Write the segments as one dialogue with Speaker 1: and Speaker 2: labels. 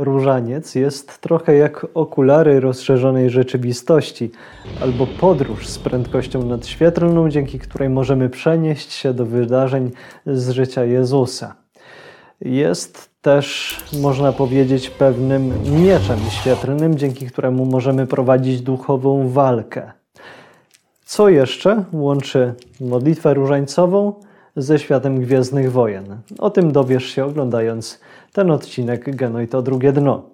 Speaker 1: Różaniec jest trochę jak okulary rozszerzonej rzeczywistości albo podróż z prędkością nadświetlną, dzięki której możemy przenieść się do wydarzeń z życia Jezusa. Jest też, można powiedzieć, pewnym mieczem świetlnym, dzięki któremu możemy prowadzić duchową walkę. Co jeszcze łączy modlitwę różańcową ze światem Gwiezdnych Wojen? O tym dowiesz się oglądając ten odcinek Genoj to drugie dno.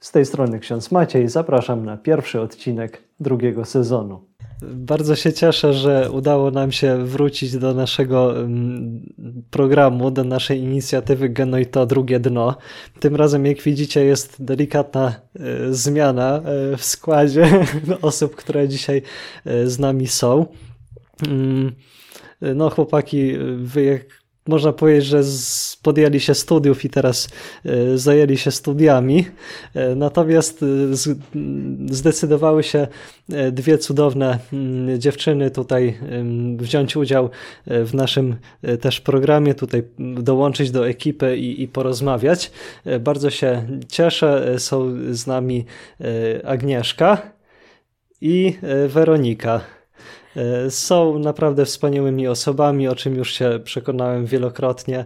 Speaker 1: Z tej strony ksiądz Maciej, zapraszam na pierwszy odcinek drugiego sezonu. Bardzo się cieszę, że udało nam się wrócić do naszego programu, do naszej inicjatywy Genoj to drugie dno. Tym razem, jak widzicie, jest delikatna e, zmiana e, w składzie osób, które dzisiaj e, z nami są. No, chłopaki, wy jak można powiedzieć, że podjęli się studiów i teraz e, zajęli się studiami. E, natomiast e, zdecydowały się dwie cudowne mm, dziewczyny tutaj wziąć udział w naszym też programie, tutaj dołączyć do ekipy i, i porozmawiać. Bardzo się cieszę. Są z nami Agnieszka i Weronika. E, są naprawdę wspaniałymi osobami, o czym już się przekonałem wielokrotnie, e,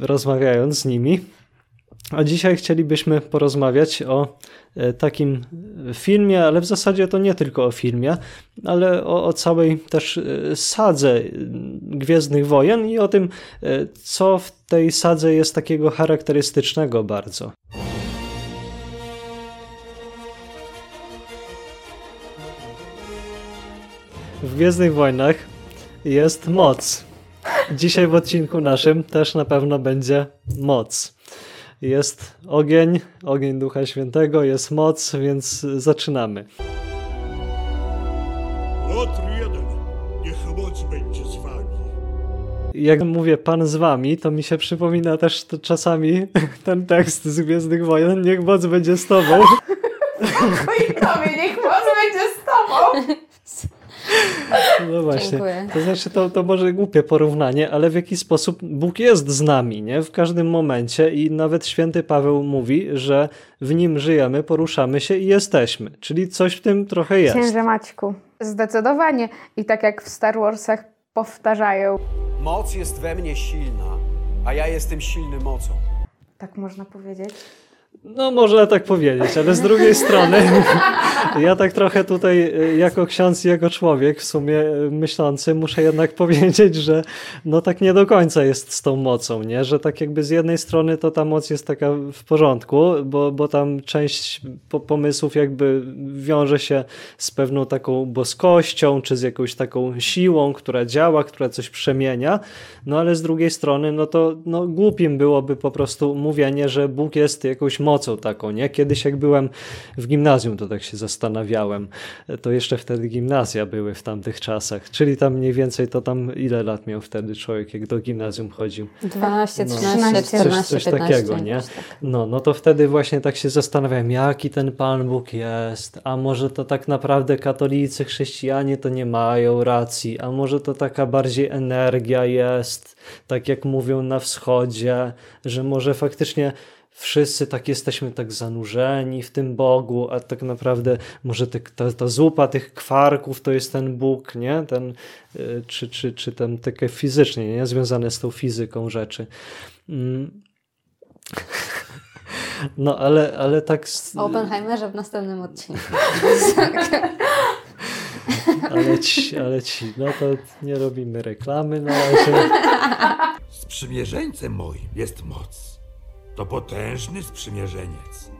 Speaker 1: rozmawiając z nimi. A dzisiaj chcielibyśmy porozmawiać o e, takim filmie, ale w zasadzie to nie tylko o filmie, ale o, o, całej też sadze Gwiezdnych Wojen i o tym, co w tej sadze jest takiego charakterystycznego bardzo. W Gwiezdnych Wojnach jest moc. Dzisiaj w odcinku naszym też na pewno będzie moc. Jest ogień, ogień Ducha Świętego, jest moc, więc zaczynamy. Lotr jeden, niech moc będzie z wami. Jak mówię Pan z wami, to mi się przypomina też czasami ten tekst z Gwiezdnych Wojen, niech moc będzie z tobą.
Speaker 2: I tobie, niech moc będzie z tobą.
Speaker 1: No właśnie. Dziękuję. To znaczy, to, to może głupie porównanie, ale w jaki sposób Bóg jest z nami, nie? W każdym momencie i nawet święty Paweł mówi, że w nim żyjemy, poruszamy się i jesteśmy. Czyli coś w tym trochę jest.
Speaker 2: Księże Maćku, zdecydowanie. I tak jak w Star Warsach powtarzają.
Speaker 3: Moc jest we mnie silna, a ja jestem silny mocą.
Speaker 2: Tak można powiedzieć?
Speaker 1: No, można tak powiedzieć, ale z drugiej strony, ja tak trochę tutaj, y, jako ksiądz i jako człowiek, w sumie y, myślący, muszę jednak powiedzieć, że no tak nie do końca jest z tą mocą, nie? Że tak jakby z jednej strony to ta moc jest taka w porządku, bo, bo tam część pomysłów jakby wiąże się z pewną taką boskością, czy z jakąś taką siłą, która działa, która coś przemienia, no ale z drugiej strony, no to no, głupim byłoby po prostu mówienie, że Bóg jest jakąś mocą taką, nie? Kiedyś jak byłem w gimnazjum, to tak się zastanawiałem. To jeszcze wtedy gimnazja były w tamtych czasach, czyli tam mniej więcej to tam ile lat miał wtedy człowiek, jak do gimnazjum chodził?
Speaker 4: 12, 13, no, 14,
Speaker 1: coś, coś 15, takiego, nie? Tak. No, no to wtedy właśnie tak się zastanawiałem, jaki ten Pan Bóg jest, a może to tak naprawdę katolicy, chrześcijanie to nie mają racji, a może to taka bardziej energia jest, tak jak mówią na wschodzie, że może faktycznie wszyscy tak jesteśmy tak zanurzeni w tym Bogu, a tak naprawdę może te, ta, ta zupa tych kwarków to jest ten Bóg, nie? Ten, y, czy, czy, czy ten takie fizycznie, nie? Związane z tą fizyką rzeczy. Mm. No, ale, ale tak...
Speaker 4: O Oppenheimerze w następnym odcinku.
Speaker 1: ale ci, ale ci, no to nie robimy reklamy na razie.
Speaker 5: Sprzymierzeńcem moim jest moc to potężny sprzymierzeniec.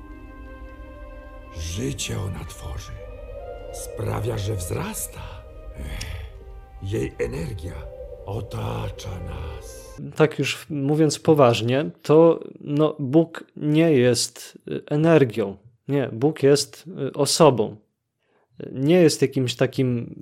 Speaker 5: Życie ona tworzy. Sprawia, że wzrasta. Jej energia otacza nas.
Speaker 1: Tak już mówiąc poważnie, to no, Bóg nie jest energią. Nie, Bóg jest osobą nie jest jakimś takim,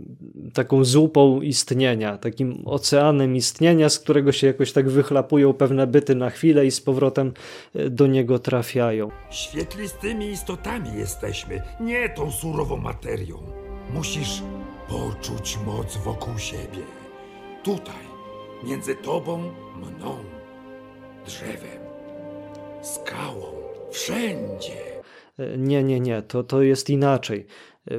Speaker 1: taką zupą istnienia, takim oceanem istnienia, z którego się jakoś tak wychlapują pewne byty na chwilę i z powrotem e, do niego trafiają.
Speaker 5: Świetlistymi istotami jesteśmy, nie tą surową materią. Musisz poczuć moc wokół siebie. Tutaj, między tobą, mną, drzewem, skałą, wszędzie.
Speaker 1: E, nie, nie, nie, to, to jest inaczej.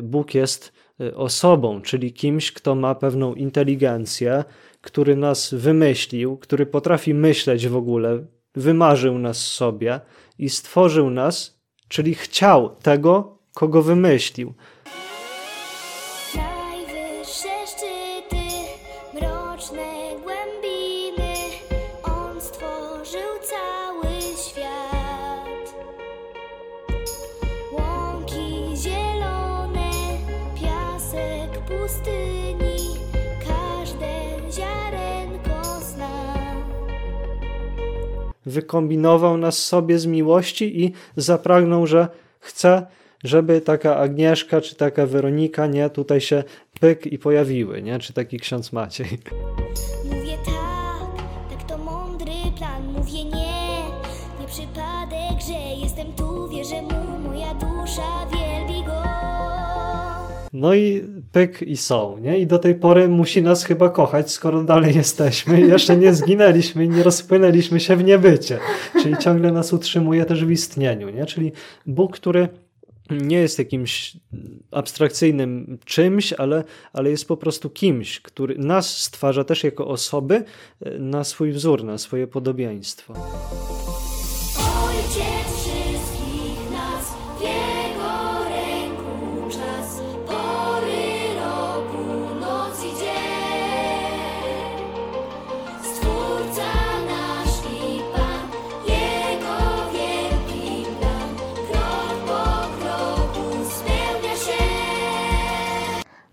Speaker 1: Bóg jest e, osobą, czyli kimś, kto ma pewną inteligencję, który nas wymyślił, który potrafi myśleć w ogóle, wymarzył nas sobie i stworzył nas, czyli chciał tego, kogo wymyślił. Wykombinował nas sobie z miłości i zapragnął, że chce, żeby taka Agnieszka czy taka Weronika, nie, tutaj się pyk i pojawiły, nie, czy taki ksiądz Maciej. No i pyk i są, nie? I do tej pory musi nas chyba kochać, skoro dalej jesteśmy jeszcze nie zginęliśmy i nie rozpłynęliśmy się w niebycie. Czyli ciągle nas utrzymuje też w istnieniu, nie? Czyli Bóg, który nie jest jakimś abstrakcyjnym czymś, ale, ale jest po prostu kimś, który nas stwarza też jako osoby na swój wzór, na swoje podobieństwo.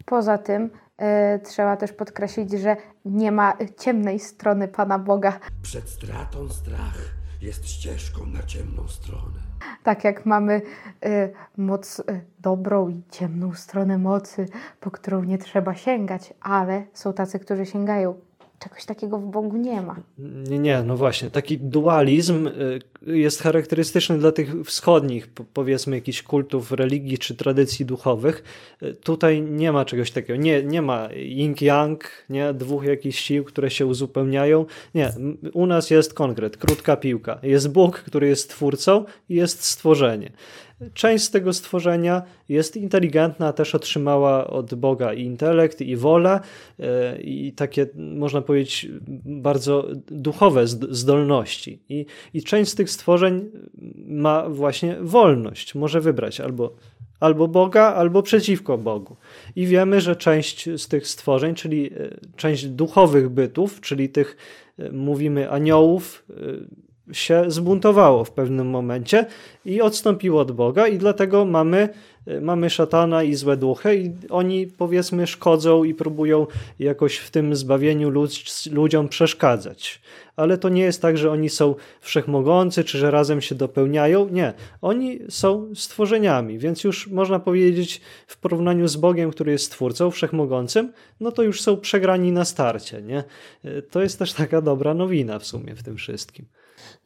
Speaker 2: Poza tym e, trzeba też podkreślić, że nie ma ciemnej strony Pana Boga.
Speaker 5: Przed stratą strach jest ścieżką na ciemną stronę.
Speaker 2: Tak jak mamy e, moc e, dobrą i ciemną stronę mocy, po którą nie trzeba sięgać, ale są tacy, którzy sięgają. Czegoś takiego w Bogu nie ma.
Speaker 1: Nie, nie, no właśnie. Taki dualizm y, jest charakterystyczny dla tych wschodnich, po- powiedzmy, jakichś kultów religii czy tradycji duchowych. Y, Tutaj nie ma czegoś takiego. Nie, nie ma yin-yang, nie, dwóch jakichś sił, które się uzupełniają. Nie, u nas jest konkret, krótka piłka. Jest Bóg, który jest twórcą i jest stworzenie. Część z tego stworzenia jest inteligentna, też otrzymała od Boga i intelekt, i wolę, e, i takie, można powiedzieć, bardzo duchowe zd- zdolności. I, I część z tych stworzeń ma właśnie wolność, może wybrać albo, albo Boga, albo przeciwko Bogu. I wiemy, że część z tych stworzeń, czyli e, część duchowych bytów, czyli tych, e, mówimy, aniołów, się zbuntowało w pewnym momencie i odstąpiło od Boga, i dlatego mamy, mamy szatana i złe duchy, i oni powiedzmy szkodzą i próbują jakoś w tym zbawieniu ludz, ludziom przeszkadzać. Ale to nie jest tak, że oni są wszechmogący, czy że razem się dopełniają. Nie, oni są stworzeniami, więc już można powiedzieć w porównaniu z Bogiem, który jest stwórcą, wszechmogącym, no to już są przegrani na starcie. Nie? To jest też taka dobra nowina w sumie w tym wszystkim.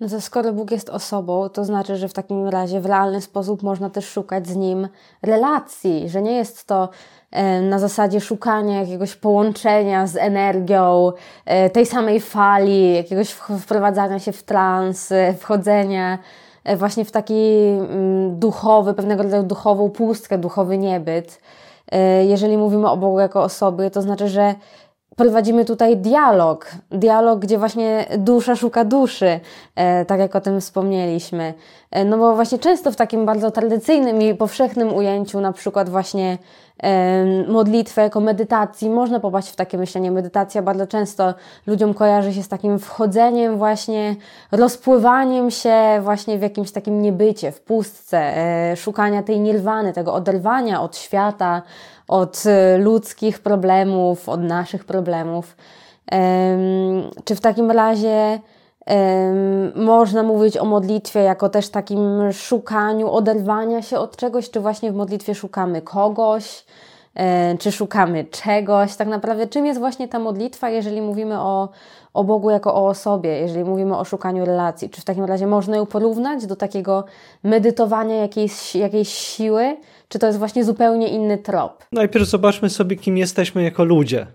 Speaker 4: No to skoro Bóg jest osobą, to znaczy, że w takim razie w realny sposób można też szukać z Nim relacji, że nie jest to e, na zasadzie szukania jakiegoś połączenia z energią, e, tej samej fali, jakiegoś wprowadzania się w trans, e, wchodzenia właśnie w taki mm, duchowy, pewnego rodzaju duchową pustkę, duchowy niebyt. Jeżeli mówimy o Bogu jako osobie, to znaczy, że prowadzimy tutaj dialog. Dialog, gdzie właśnie dusza szuka duszy, e, tak jak o tym wspomnieliśmy. E, no bo właśnie często w takim bardzo tradycyjnym i powszechnym ujęciu, na przykład właśnie modlitwę jako medytacji, można popaść w takie myślenie. Medytacja bardzo często ludziom kojarzy się z takim wchodzeniem właśnie, rozpływaniem się właśnie w jakimś takim niebycie, w pustce, e, szukania tej nirwany, tego oderwania od świata, od e, ludzkich problemów, od naszych problemów. Em, Czy w takim razie można mówić o modlitwie jako też takim szukaniu oderwania się od czegoś, czy właśnie w modlitwie szukamy kogoś, czy szukamy czegoś? Tak naprawdę, czym jest właśnie ta modlitwa, jeżeli mówimy o, o Bogu jako o osobie, jeżeli mówimy o szukaniu relacji? Czy w takim razie można ją porównać do takiego medytowania jakiejś, jakiejś siły, czy to jest właśnie zupełnie inny trop?
Speaker 1: Najpierw zobaczmy sobie, kim jesteśmy jako ludzie.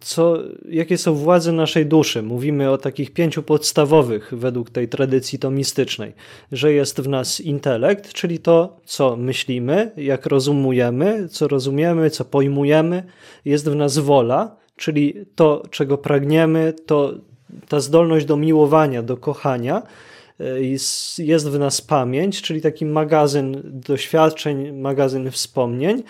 Speaker 1: Co, jakie są władze naszej duszy. Mówimy o takich pięciu podstawowych według tej tradycji tomistycznej, że jest w nas intelekt, czyli to, co myślimy, jak rozumujemy, co rozumiemy, co pojmujemy. Jest w nas wola, czyli to, czego pragniemy, to ta zdolność do miłowania, do kochania. Jest, jest w nas pamięć, czyli taki magazyn doświadczeń, magazyn wspomnień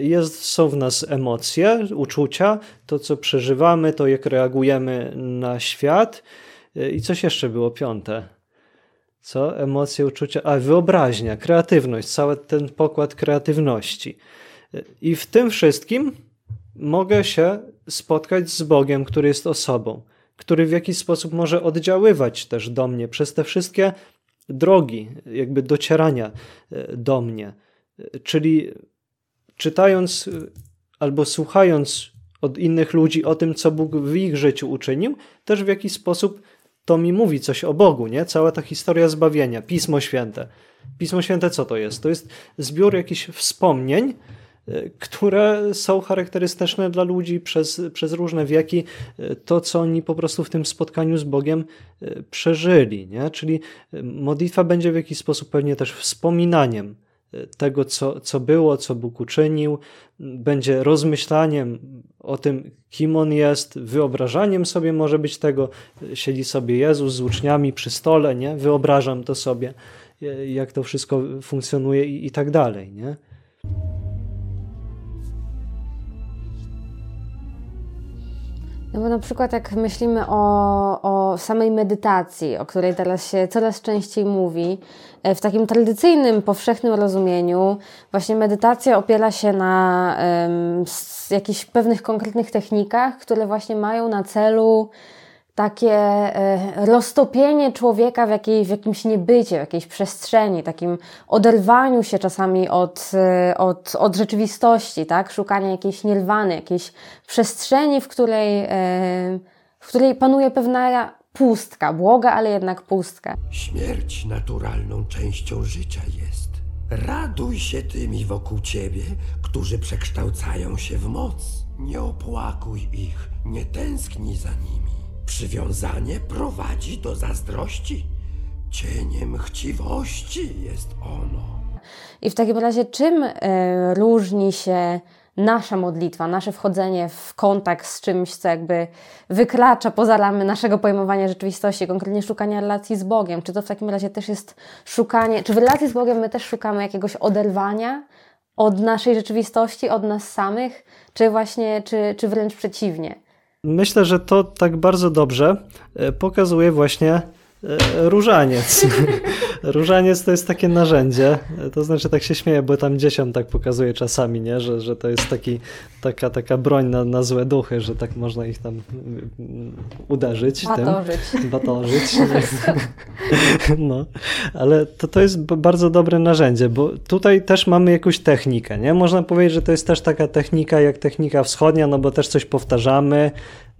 Speaker 1: jest, są w nas emocje, uczucia, to co przeżywamy, to jak reagujemy na świat. I coś jeszcze było piąte. Co? Emocje, uczucia, a wyobraźnia, kreatywność, cały ten pokład kreatywności. I w tym wszystkim mogę się spotkać z Bogiem, który jest osobą, który w jakiś sposób może oddziaływać też do mnie przez te wszystkie drogi, jakby docierania e, do mnie. Czyli czytając y, albo słuchając od innych ludzi o tym, co Bóg w ich życiu uczynił, też w jakiś sposób to mi mówi coś o Bogu, nie? Cała ta historia zbawienia, Pismo Święte. Pismo Święte co to jest? To jest zbiór jakichś wspomnień, y, które są charakterystyczne dla ludzi przez, przez różne wieki, y, to co oni po prostu w tym spotkaniu z Bogiem przeżyli. Nie? Czyli modlitwa będzie w jakiś sposób pewnie też wspominaniem tego, co, co było, co Bóg uczynił, będzie rozmyślaniem o tym, kim On jest, wyobrażaniem sobie może być tego, siedzi sobie Jezus z uczniami przy stole, nie? wyobrażam to sobie, jak to wszystko funkcjonuje i, i tak dalej. Nie?
Speaker 4: No bo na przykład jak myślimy o, o samej medytacji, o której teraz się coraz częściej mówi, e, w takim tradycyjnym, powszechnym rozumieniu, właśnie medytacja opiera się na um, jakichś pewnych konkretnych technikach, które właśnie mają na celu takie e, roztopienie człowieka w, jakiej, w jakimś niebycie, w jakiejś przestrzeni, takim oderwaniu się czasami od, e, od, od rzeczywistości, tak? Szukanie jakiejś nirwany, jakiejś przestrzeni, w której, e, w której panuje pewna pustka, błoga, ale jednak pustka.
Speaker 5: Śmierć naturalną częścią życia jest. Raduj się tymi wokół ciebie, którzy przekształcają się w moc. Nie opłakuj ich, nie tęsknij za nimi. Przywiązanie prowadzi do zazdrości. Cieniem chciwości jest ono.
Speaker 4: I w takim razie, czym y, różni się nasza modlitwa, nasze wchodzenie w kontakt z czymś, co jakby wykracza poza ramy naszego pojmowania rzeczywistości, konkretnie szukania relacji z Bogiem? Czy to w takim razie też jest szukanie, czy w relacji z Bogiem my też szukamy jakiegoś oderwania od naszej rzeczywistości, od nas samych, czy właśnie, czy, czy wręcz przeciwnie?
Speaker 1: Myślę, że to tak bardzo dobrze e, pokazuje właśnie e, różaniec. różaniec to jest takie narzędzie, to znaczy tak się śmieję, bo tam dziesiąt tak pokazuje czasami, nie? Że, że to jest taki, taka, taka broń na, na złe duchy, że tak można ich tam mm, uderzyć.
Speaker 4: Batorzyć.
Speaker 1: Tym, batorzyć. no, ale to, to jest bardzo dobre narzędzie, bo tutaj też mamy jakąś technikę, nie? Można powiedzieć, że to jest też taka technika jak technika wschodnia, no bo też coś powtarzamy,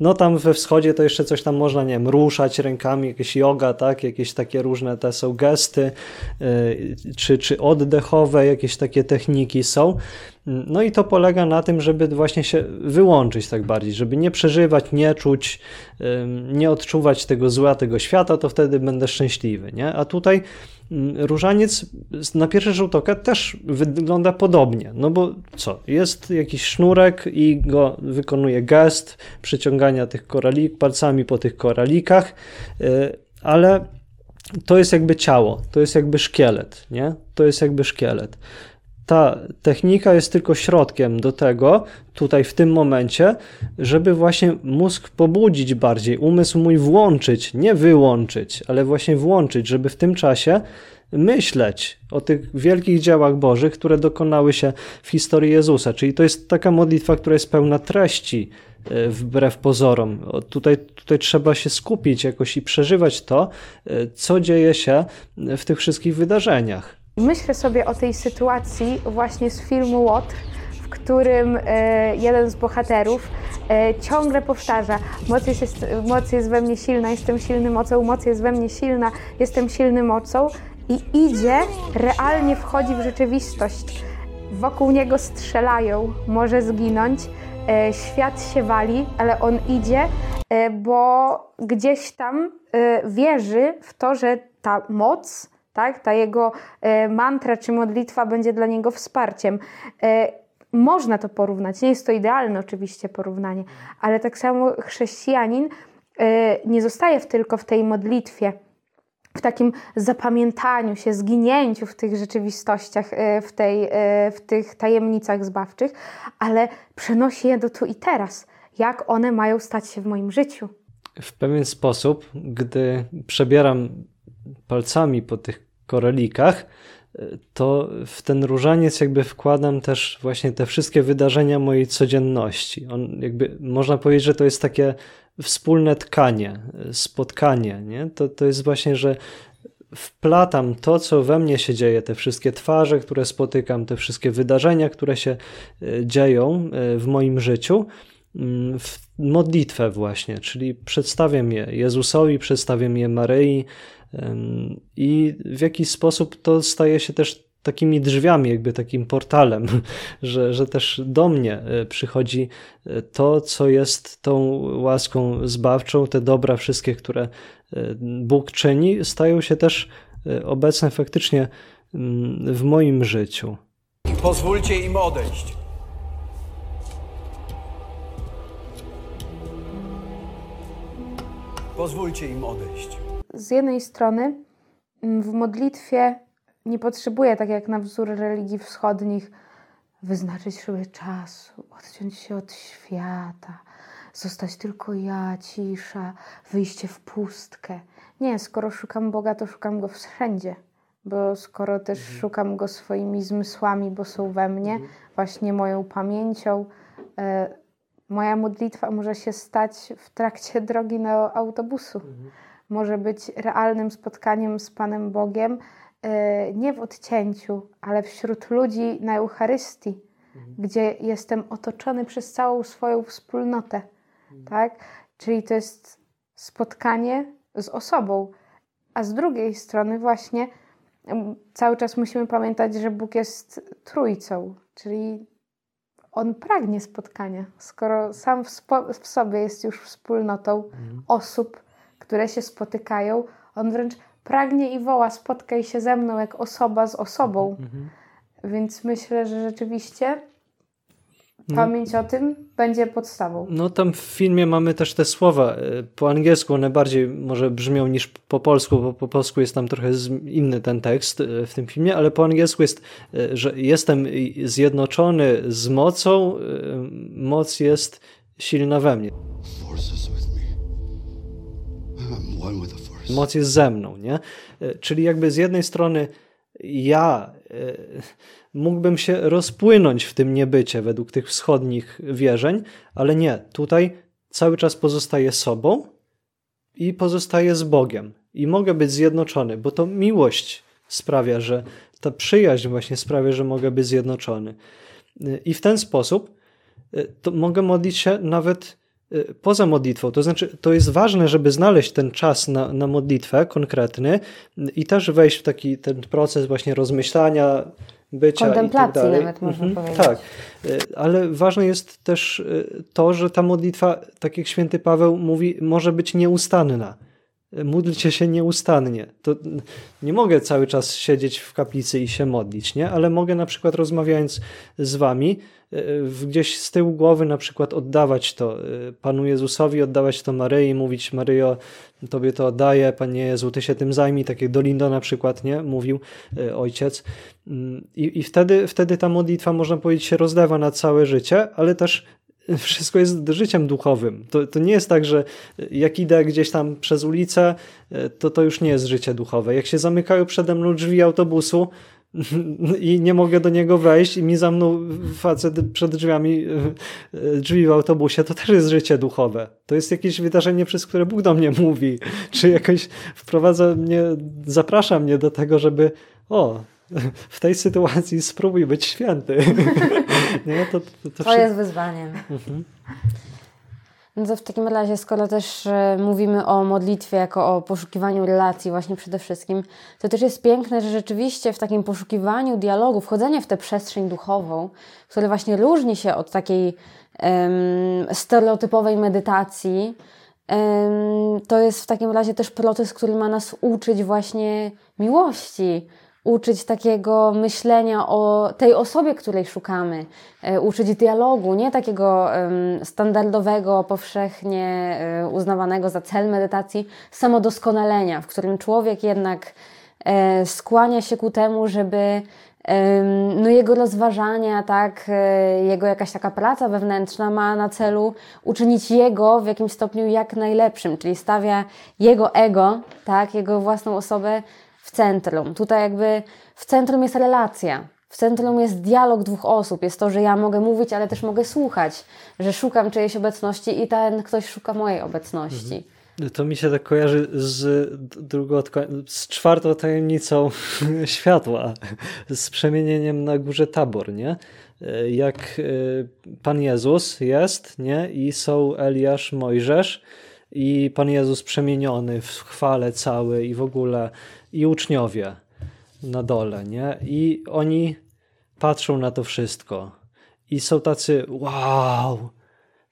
Speaker 1: no tam we wschodzie to jeszcze coś tam można, nie wiem, ruszać rękami, jakieś yoga, tak, jakieś takie różne te są gesty, yy, czy, czy oddechowe, jakieś takie techniki są. No i to polega na tym, żeby właśnie się wyłączyć tak bardziej, żeby nie przeżywać, nie czuć, yy, nie odczuwać tego zła, tego świata, to wtedy będę szczęśliwy, nie? A tutaj różaniec na pierwszy rzut oka też wygląda podobnie, no bo co, jest jakiś sznurek i go wykonuje gest przyciągania tych koralik, palcami po tych koralikach, y, ale to jest jakby ciało, to jest jakby szkielet, nie? To jest jakby szkielet ta technika jest tylko środkiem do tego, tutaj w tym momencie, żeby właśnie mózg pobudzić bardziej, umysł mój włączyć, nie wyłączyć, ale właśnie włączyć, żeby w tym czasie myśleć o tych wielkich dziełach Bożych, które dokonały się w historii Jezusa. Czyli to jest taka modlitwa, która jest pełna treści, e, wbrew pozorom. Tutaj, tutaj trzeba się skupić jakoś i przeżywać to, e, co dzieje się w tych wszystkich wydarzeniach.
Speaker 2: Myślę sobie o tej sytuacji właśnie z filmu Łotr, w którym e, jeden z bohaterów e, ciągle powtarza moc jest, moc jest we mnie silna, jestem silny mocą, moc jest we mnie silna, jestem silny mocą i idzie, realnie wchodzi w rzeczywistość. Wokół niego strzelają, może zginąć, e, świat się wali, ale on idzie, bo gdzieś tam wierzy w to, że ta moc, tak, ta jego e, mantra czy modlitwa będzie dla niego wsparciem. E, można to porównać, nie jest to idealne oczywiście porównanie, ale tak samo chrześcijanin e, nie zostaje tylko w tej modlitwie, w takim zapamiętaniu się, zginięciu w tych rzeczywistościach, w, tej, w tych tajemnicach zbawczych, ale przenosi je do tu i teraz. Jak one mają stać się w moim życiu?
Speaker 1: W pewien sposób, gdy przebieram palcami po tych korelikach, to w ten różaniec jakby wkładam też właśnie te wszystkie wydarzenia mojej codzienności. On jakby, można powiedzieć, że to jest takie wspólne tkanie, spotkanie. Nie? To, to jest właśnie, że wplatam to, co we mnie się dzieje, te wszystkie twarze, które spotykam, te wszystkie wydarzenia, które się e, dzieją e, w moim życiu, mm, w modlitwę właśnie, czyli przedstawiam je Jezusowi, przedstawiam je Maryi, i w jakiś sposób to staje się też takimi drzwiami, jakby takim portalem, że, że też do mnie e, przychodzi e, to, co jest tą łaską zbawczą, te dobra wszystkie, które e, Bóg czyni, stają się też obecne faktycznie w moim życiu.
Speaker 3: Pozwólcie im odejść. Pozwólcie im odejść
Speaker 2: z jednej strony mm, w modlitwie nie potrzebuję, tak jak na wzór religii wschodnich, wyznaczyć sobie czasu, odciąć się od świata, zostać tylko ja, cisza, wyjście w pustkę. Nie, skoro szukam Boga, to szukam Go wszędzie. Bo skoro też mhm. szukam Go swoimi zmysłami, bo są we mnie, mhm. właśnie moją pamięcią, e, moja modlitwa może się stać w trakcie drogi na autobusu. Mhm może być realnym spotkaniem z Panem Bogiem, e, nie w odcięciu, ale wśród ludzi na Eucharystii, mhm. gdzie jestem otoczony przez całą swoją wspólnotę. Mhm. Tak? Czyli to jest spotkanie z osobą. A z drugiej strony, właśnie cały czas musimy pamiętać, że Bóg jest trójcą, czyli on pragnie spotkania, skoro sam w, w sobie jest już wspólnotą mhm. osób, które się spotykają, on wręcz pragnie i woła: spotkaj się ze mną jak osoba z osobą. Mhm. mhm. Więc myślę, że rzeczywiście no. pamięć o tym będzie podstawą.
Speaker 1: No tam w filmie mamy też te słowa. E, po angielsku one bardziej może brzmią niż po polsku, bo po polsku jest tam trochę inny ten tekst e, w tym filmie, ale po angielsku jest, e, że jestem zjednoczony z mocą, moc jest silna we mnie. Moc jest ze mną, nie? E, czyli jakby z jednej strony ja e, mógłbym się rozpłynąć w tym niebycie według tych wschodnich wierzeń, ale nie, tutaj cały czas pozostaję sobą i pozostaję z Bogiem. I mogę być zjednoczony, bo to miłość sprawia, że ta przyjaźń właśnie sprawia, że mogę być zjednoczony. E, I w ten sposób mogę modlić się nawet poza modlitwą. To znaczy, to jest ważne, żeby znaleźć ten czas na, na modlitwę konkretny i też wejść w taki ten proces właśnie rozmyślania, bycia
Speaker 4: Kontemplacji
Speaker 1: i tak
Speaker 4: nawet można mhm, powiedzieć.
Speaker 1: Tak, y, ale ważne jest też y, to, że ta modlitwa, tak jak święty Paweł mówi, może być nieustanna. Módlcie się nieustannie. To nie mogę cały czas siedzieć w kaplicy i się modlić, nie? Ale mogę na przykład rozmawiając z wami, gdzieś z tyłu głowy na przykład oddawać to y, Panu Jezusowi, oddawać to Maryi, mówić Maryjo, Tobie to oddaję, Panie Jezu, Ty się tym zajmij, tak jak Dolindo na przykład, nie? Mówił y, ojciec. Mm, I, i wtedy, wtedy ta modlitwa, można powiedzieć, się rozlewa na całe życie, ale też wszystko jest życiem duchowym. To, to nie jest tak, że jak idę gdzieś tam przez ulicę, to to już nie jest życie duchowe. Jak się zamykają przede mną drzwi autobusu, i nie mogę do niego wejść i mi zamknął facet przed drzwiami drzwi w autobusie, to też jest życie duchowe. To jest jakieś wydarzenie, przez które Bóg do mnie mówi, czy jakoś wprowadza mnie, zaprasza mnie do tego, żeby o, w tej sytuacji spróbuj być święty.
Speaker 4: nie? To, to, to, to jest wyzwaniem. Mhm. No to w takim razie, skoro też e, mówimy o modlitwie jako o poszukiwaniu relacji właśnie przede wszystkim, to też jest piękne, że rzeczywiście w takim poszukiwaniu dialogu, wchodzenie w tę przestrzeń duchową, które właśnie różni się od takiej stereotypowej medytacji, to jest w takim razie też proces, który ma nas uczyć właśnie miłości, uczyć takiego myślenia o tej osobie, której szukamy, e, uczyć dialogu, nie takiego standardowego, powszechnie e, uznawanego za cel medytacji, samodoskonalenia, w którym człowiek jednak e, skłania się ku temu, żeby no jego rozważania, tak, jego jakaś taka praca wewnętrzna ma na celu uczynić jego w jakimś stopniu jak najlepszym, czyli stawia jego ego, tak, jego własną osobę w centrum. Tutaj jakby w centrum jest relacja. W centrum jest dialog dwóch osób. Jest to, że ja mogę mówić, ale też mogę słuchać, że szukam czyjejś obecności i ten ktoś szuka mojej obecności.
Speaker 1: Mhm. To mi się tak kojarzy z drugą, z czwartą tajemnicą światła, z przemienieniem na górze Tabor, nie? Jak e, Pan Jezus jest, nie? I są Eliasz, Mojżesz i Pan Jezus przemieniony w chwale cały i w ogóle i uczniowie na dole, nie? I oni patrzą na to wszystko i są tacy wow,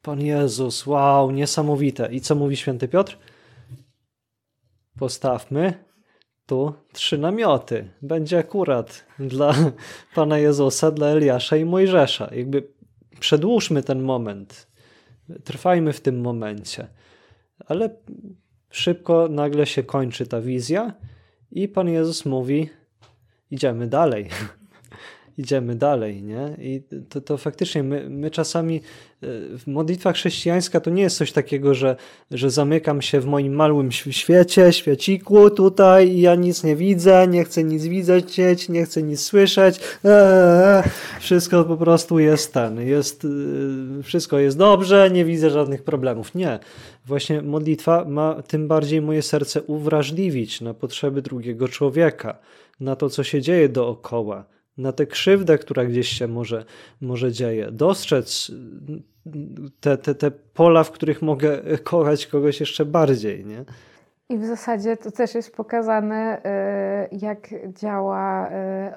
Speaker 1: Pan Jezus, wow, niesamowite. I co mówi święty Piotr? Postawmy tu trzy namioty. Będzie akurat dla Pana Jezusa, dla Eliasza i Mojżesza. Jakby przedłużmy ten moment. Trwajmy w tym momencie. Ale szybko nagle się kończy ta wizja i Pan Jezus mówi: Idziemy dalej. Idziemy dalej, nie? I to, to faktycznie my, my czasami modlitwa chrześcijańska to nie jest coś takiego, że, że zamykam się w moim małym świecie, świeciku tutaj i ja nic nie widzę, nie chcę nic widzieć, nie chcę nic słyszeć. Eee, wszystko po prostu jest ten, jest, y, wszystko jest dobrze, nie widzę żadnych problemów. Nie. Właśnie modlitwa ma tym bardziej moje serce uwrażliwić na potrzeby drugiego człowieka, na to, co się dzieje dookoła na tę krzywdę, która gdzieś się może, może dzieje, dostrzec te, te, te pola, w których mogę kochać kogoś jeszcze bardziej. Nie?
Speaker 2: I w zasadzie to też jest pokazane, y, jak działa y,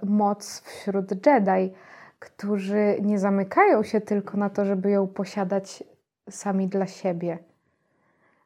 Speaker 2: moc wśród Jedi, którzy nie zamykają się tylko na to, żeby ją posiadać sami dla siebie,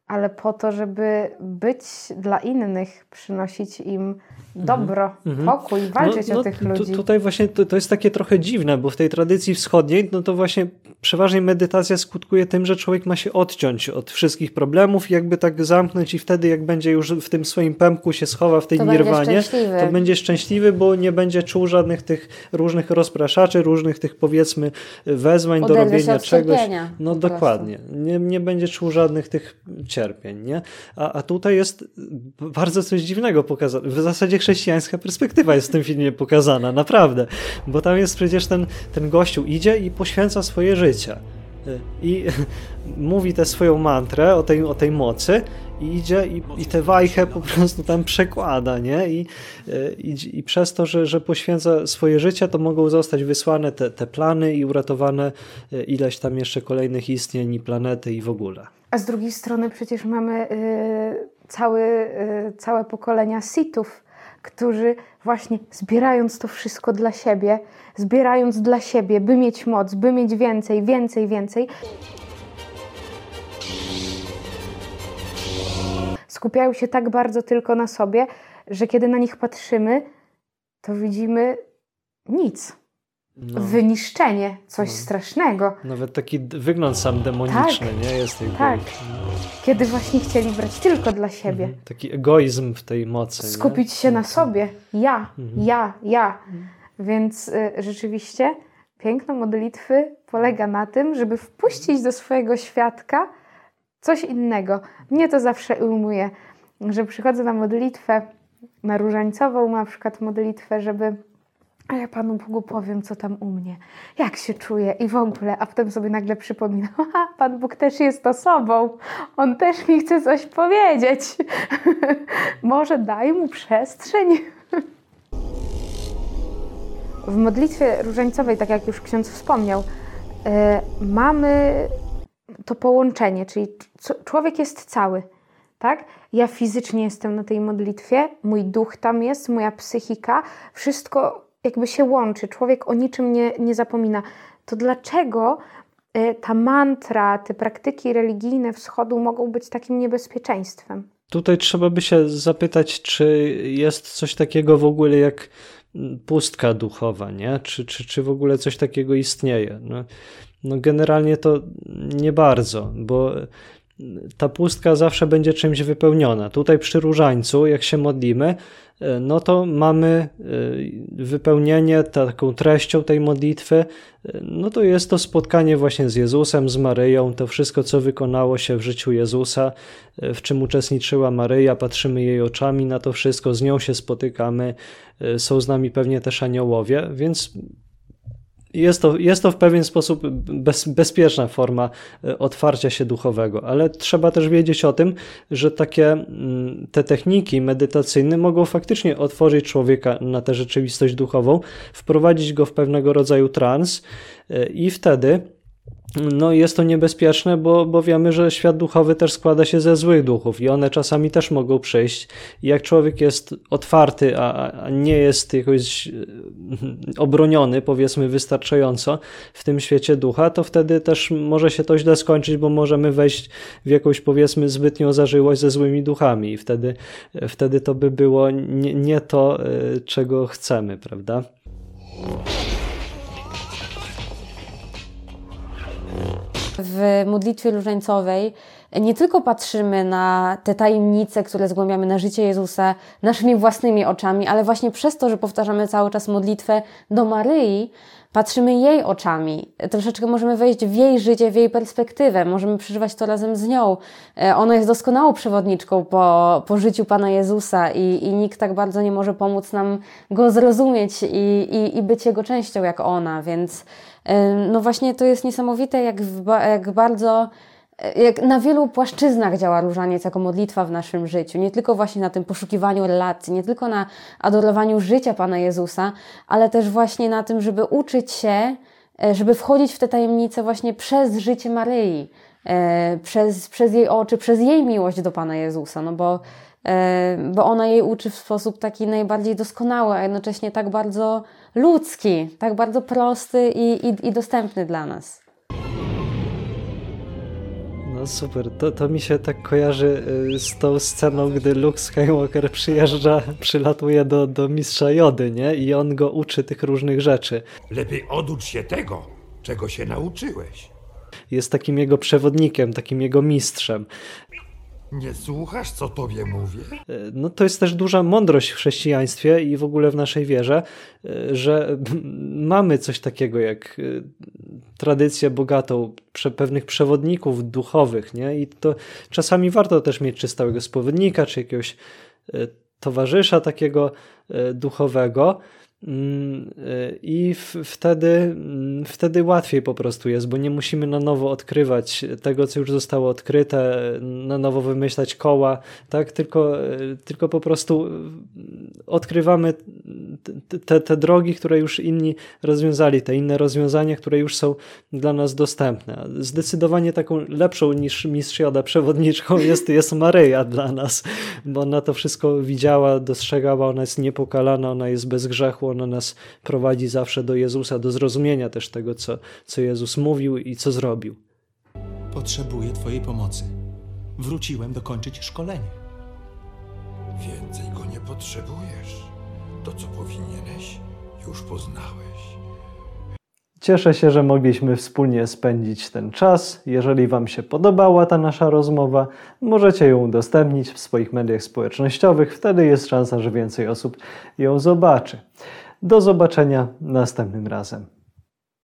Speaker 2: ale po to, żeby być dla innych, przynosić im dobro, mhm. pokój, walczyć no, no, o tych ludzi.
Speaker 1: tutaj właśnie to, to, jest takie trochę dziwne, bo w tej tradycji wschodniej, no to właśnie przeważnie medytacja skutkuje tym, że człowiek ma się odciąć od wszystkich problemów jakby tak zamknąć i wtedy jak będzie już w tym swoim pępku się schowa w tej
Speaker 4: to
Speaker 1: nirwanie,
Speaker 4: będzie
Speaker 1: to będzie szczęśliwy, bo nie będzie czuł żadnych tych różnych rozpraszaczy, różnych tych powiedzmy wezwań do robienia czegoś.
Speaker 4: No
Speaker 1: dokładnie. Nie, nie będzie czuł żadnych tych cierpień, nie? A, a tutaj jest bardzo coś dziwnego pokazane. W zasadzie chrześcijańska perspektywa jest w tym filmie pokazana, naprawdę. Bo tam jest przecież ten, ten gościu idzie i poświęca swoje życie. I mówi tę swoją mantrę o tej, o tej mocy i idzie i, i tę wajchę po prostu tam przekłada, nie? I, i, i przez to, że, że poświęca swoje życie, to mogą zostać wysłane te, te plany i uratowane ileś tam jeszcze kolejnych istnień i planety i w ogóle.
Speaker 2: A z drugiej strony przecież mamy y, cały, y, całe pokolenia Sithów, którzy właśnie zbierając to wszystko dla siebie, zbierając dla siebie, by mieć moc, by mieć więcej, więcej, więcej, skupiają się tak bardzo tylko na sobie, że kiedy na nich patrzymy, to widzimy nic. No. Wyniszczenie, coś no. strasznego.
Speaker 1: Nawet taki wygląd sam demoniczny, tak, nie? Jest tej
Speaker 2: Tak. Kiedy właśnie chcieli brać tylko dla siebie. Mhm.
Speaker 1: Taki egoizm w tej mocy.
Speaker 2: Skupić
Speaker 1: nie?
Speaker 2: się na sobie. Ja, mhm. ja, ja. Więc y, rzeczywiście piękno modlitwy polega na tym, żeby wpuścić do swojego świadka coś innego. Mnie to zawsze ujmuje, że przychodzę na modlitwę, na różańcową na przykład modlitwę, żeby a ja Panu Bogu powiem, co tam u mnie, jak się czuję i w ogóle, a potem sobie nagle przypominam, a Pan Bóg też jest osobą, On też mi chce coś powiedzieć. Może daj Mu przestrzeń. w modlitwie różańcowej, tak jak już ksiądz wspomniał, e, mamy to połączenie, czyli człowiek jest cały. Tak? Ja fizycznie jestem na tej modlitwie, mój duch tam jest, moja psychika, wszystko jakby się łączy, człowiek o niczym nie, nie zapomina. To dlaczego y, ta mantra, te praktyki religijne wschodu mogą być takim niebezpieczeństwem.
Speaker 1: Tutaj trzeba by się zapytać, czy jest coś takiego w ogóle jak pustka duchowa, nie? Czy, czy, czy w ogóle coś takiego istnieje? No, no generalnie to nie bardzo, bo ta pustka zawsze będzie czymś wypełniona. Tutaj przy różańcu, jak się modlimy, e, no to mamy e, wypełnienie taką treścią tej modlitwy, e, no to jest to spotkanie właśnie z Jezusem, z Maryją, to wszystko, co wykonało się w życiu Jezusa, w czym uczestniczyła Maryja, patrzymy jej oczami na to wszystko, z nią się spotykamy, są z nami pewnie też aniołowie, więc jest to, jest to w pewien sposób bez, bezpieczna forma e, otwarcia się duchowego, ale trzeba też wiedzieć o tym, że takie mm, te techniki medytacyjne mogą faktycznie otworzyć człowieka na tę rzeczywistość duchową, wprowadzić go w pewnego rodzaju trans e, i wtedy no jest to niebezpieczne, bo, bo wiemy, że świat duchowy też składa się ze złych duchów i one czasami też mogą przyjść. I jak człowiek jest otwarty, a, a nie jest jakoś e, obroniony, powiedzmy, wystarczająco w tym świecie ducha, to wtedy też może się to źle skończyć, bo możemy wejść w jakąś, powiedzmy, zbytnią zażyłość ze złymi duchami i wtedy, wtedy to by było nie, nie to, e, czego chcemy, prawda?
Speaker 4: W modlitwie różańcowej nie tylko patrzymy na te tajemnice, które zgłębiamy na życie Jezusa naszymi własnymi oczami, ale właśnie przez to, że powtarzamy cały czas modlitwę do Maryi, patrzymy jej oczami. Troszeczkę możemy wejść w jej życie, w jej perspektywę, możemy przeżywać to razem z nią. E, ona jest doskonałą przewodniczką po, po życiu Pana Jezusa i, i nikt tak bardzo nie może pomóc nam go zrozumieć i, i, i być jego częścią jak ona, więc no właśnie to jest niesamowite, jak, jak bardzo jak na wielu płaszczyznach działa różaniec jako modlitwa w naszym życiu. Nie tylko właśnie na tym poszukiwaniu relacji, nie tylko na adorowaniu życia Pana Jezusa, ale też właśnie na tym, żeby uczyć się, e, żeby wchodzić w te tajemnice właśnie przez życie Maryi, e, przez, przez jej oczy, przez jej miłość do Pana Jezusa, no bo, e, bo ona jej uczy w sposób taki najbardziej doskonały, a jednocześnie tak bardzo ludzki, tak bardzo prosty i, i, i dostępny dla nas.
Speaker 1: No super, to, to mi się tak kojarzy y, z tą sceną, gdy Luke Skywalker przyjeżdża, przylatuje do, do mistrza Jody, nie? I on go uczy tych różnych rzeczy.
Speaker 5: Lepiej oducz się tego, czego się nauczyłeś.
Speaker 1: Jest takim jego przewodnikiem, takim jego mistrzem.
Speaker 5: Nie słuchasz, co tobie mówię?
Speaker 1: E, no to jest też duża mądrość w chrześcijaństwie i w ogóle w naszej wierze, e, że mamy coś takiego jak e, tradycję bogatą pewnych przewodników duchowych, nie? I to czasami warto też mieć czy stałego spowiednika, czy jakiegoś towarzysza takiego duchowego, I wtedy, mm, wtedy łatwiej po prostu jest, bo nie musimy na nowo odkrywać tego, co już zostało odkryte, na nowo wymyślać koła, tak? Tylko, y, tylko po prostu y, odkrywamy te, te drogi, które już inni rozwiązali, te inne rozwiązania, które już są dla nas dostępne. Zdecydowanie taką lepszą niż mistrz Joda przewodniczką jest, jest Maryja dla nas, bo ona to wszystko widziała, dostrzegała, ona jest niepokalana, ona jest bez grzechu, ona nas prowadzi zawsze do Jezusa, do zrozumienia też tego, co, co Jezus mówił i co zrobił.
Speaker 6: Potrzebuję Twojej pomocy. Wróciłem dokończyć szkolenie.
Speaker 5: Więcej go nie potrzebujesz. To, co powinieneś, już poznałeś.
Speaker 1: Cieszę się, że mogliśmy wspólnie spędzić ten czas. Jeżeli Wam się podobała ta nasza rozmowa, możecie ją udostępnić w swoich mediach społecznościowych. Wtedy jest szansa, że więcej osób ją zobaczy. Do zobaczenia następnym razem.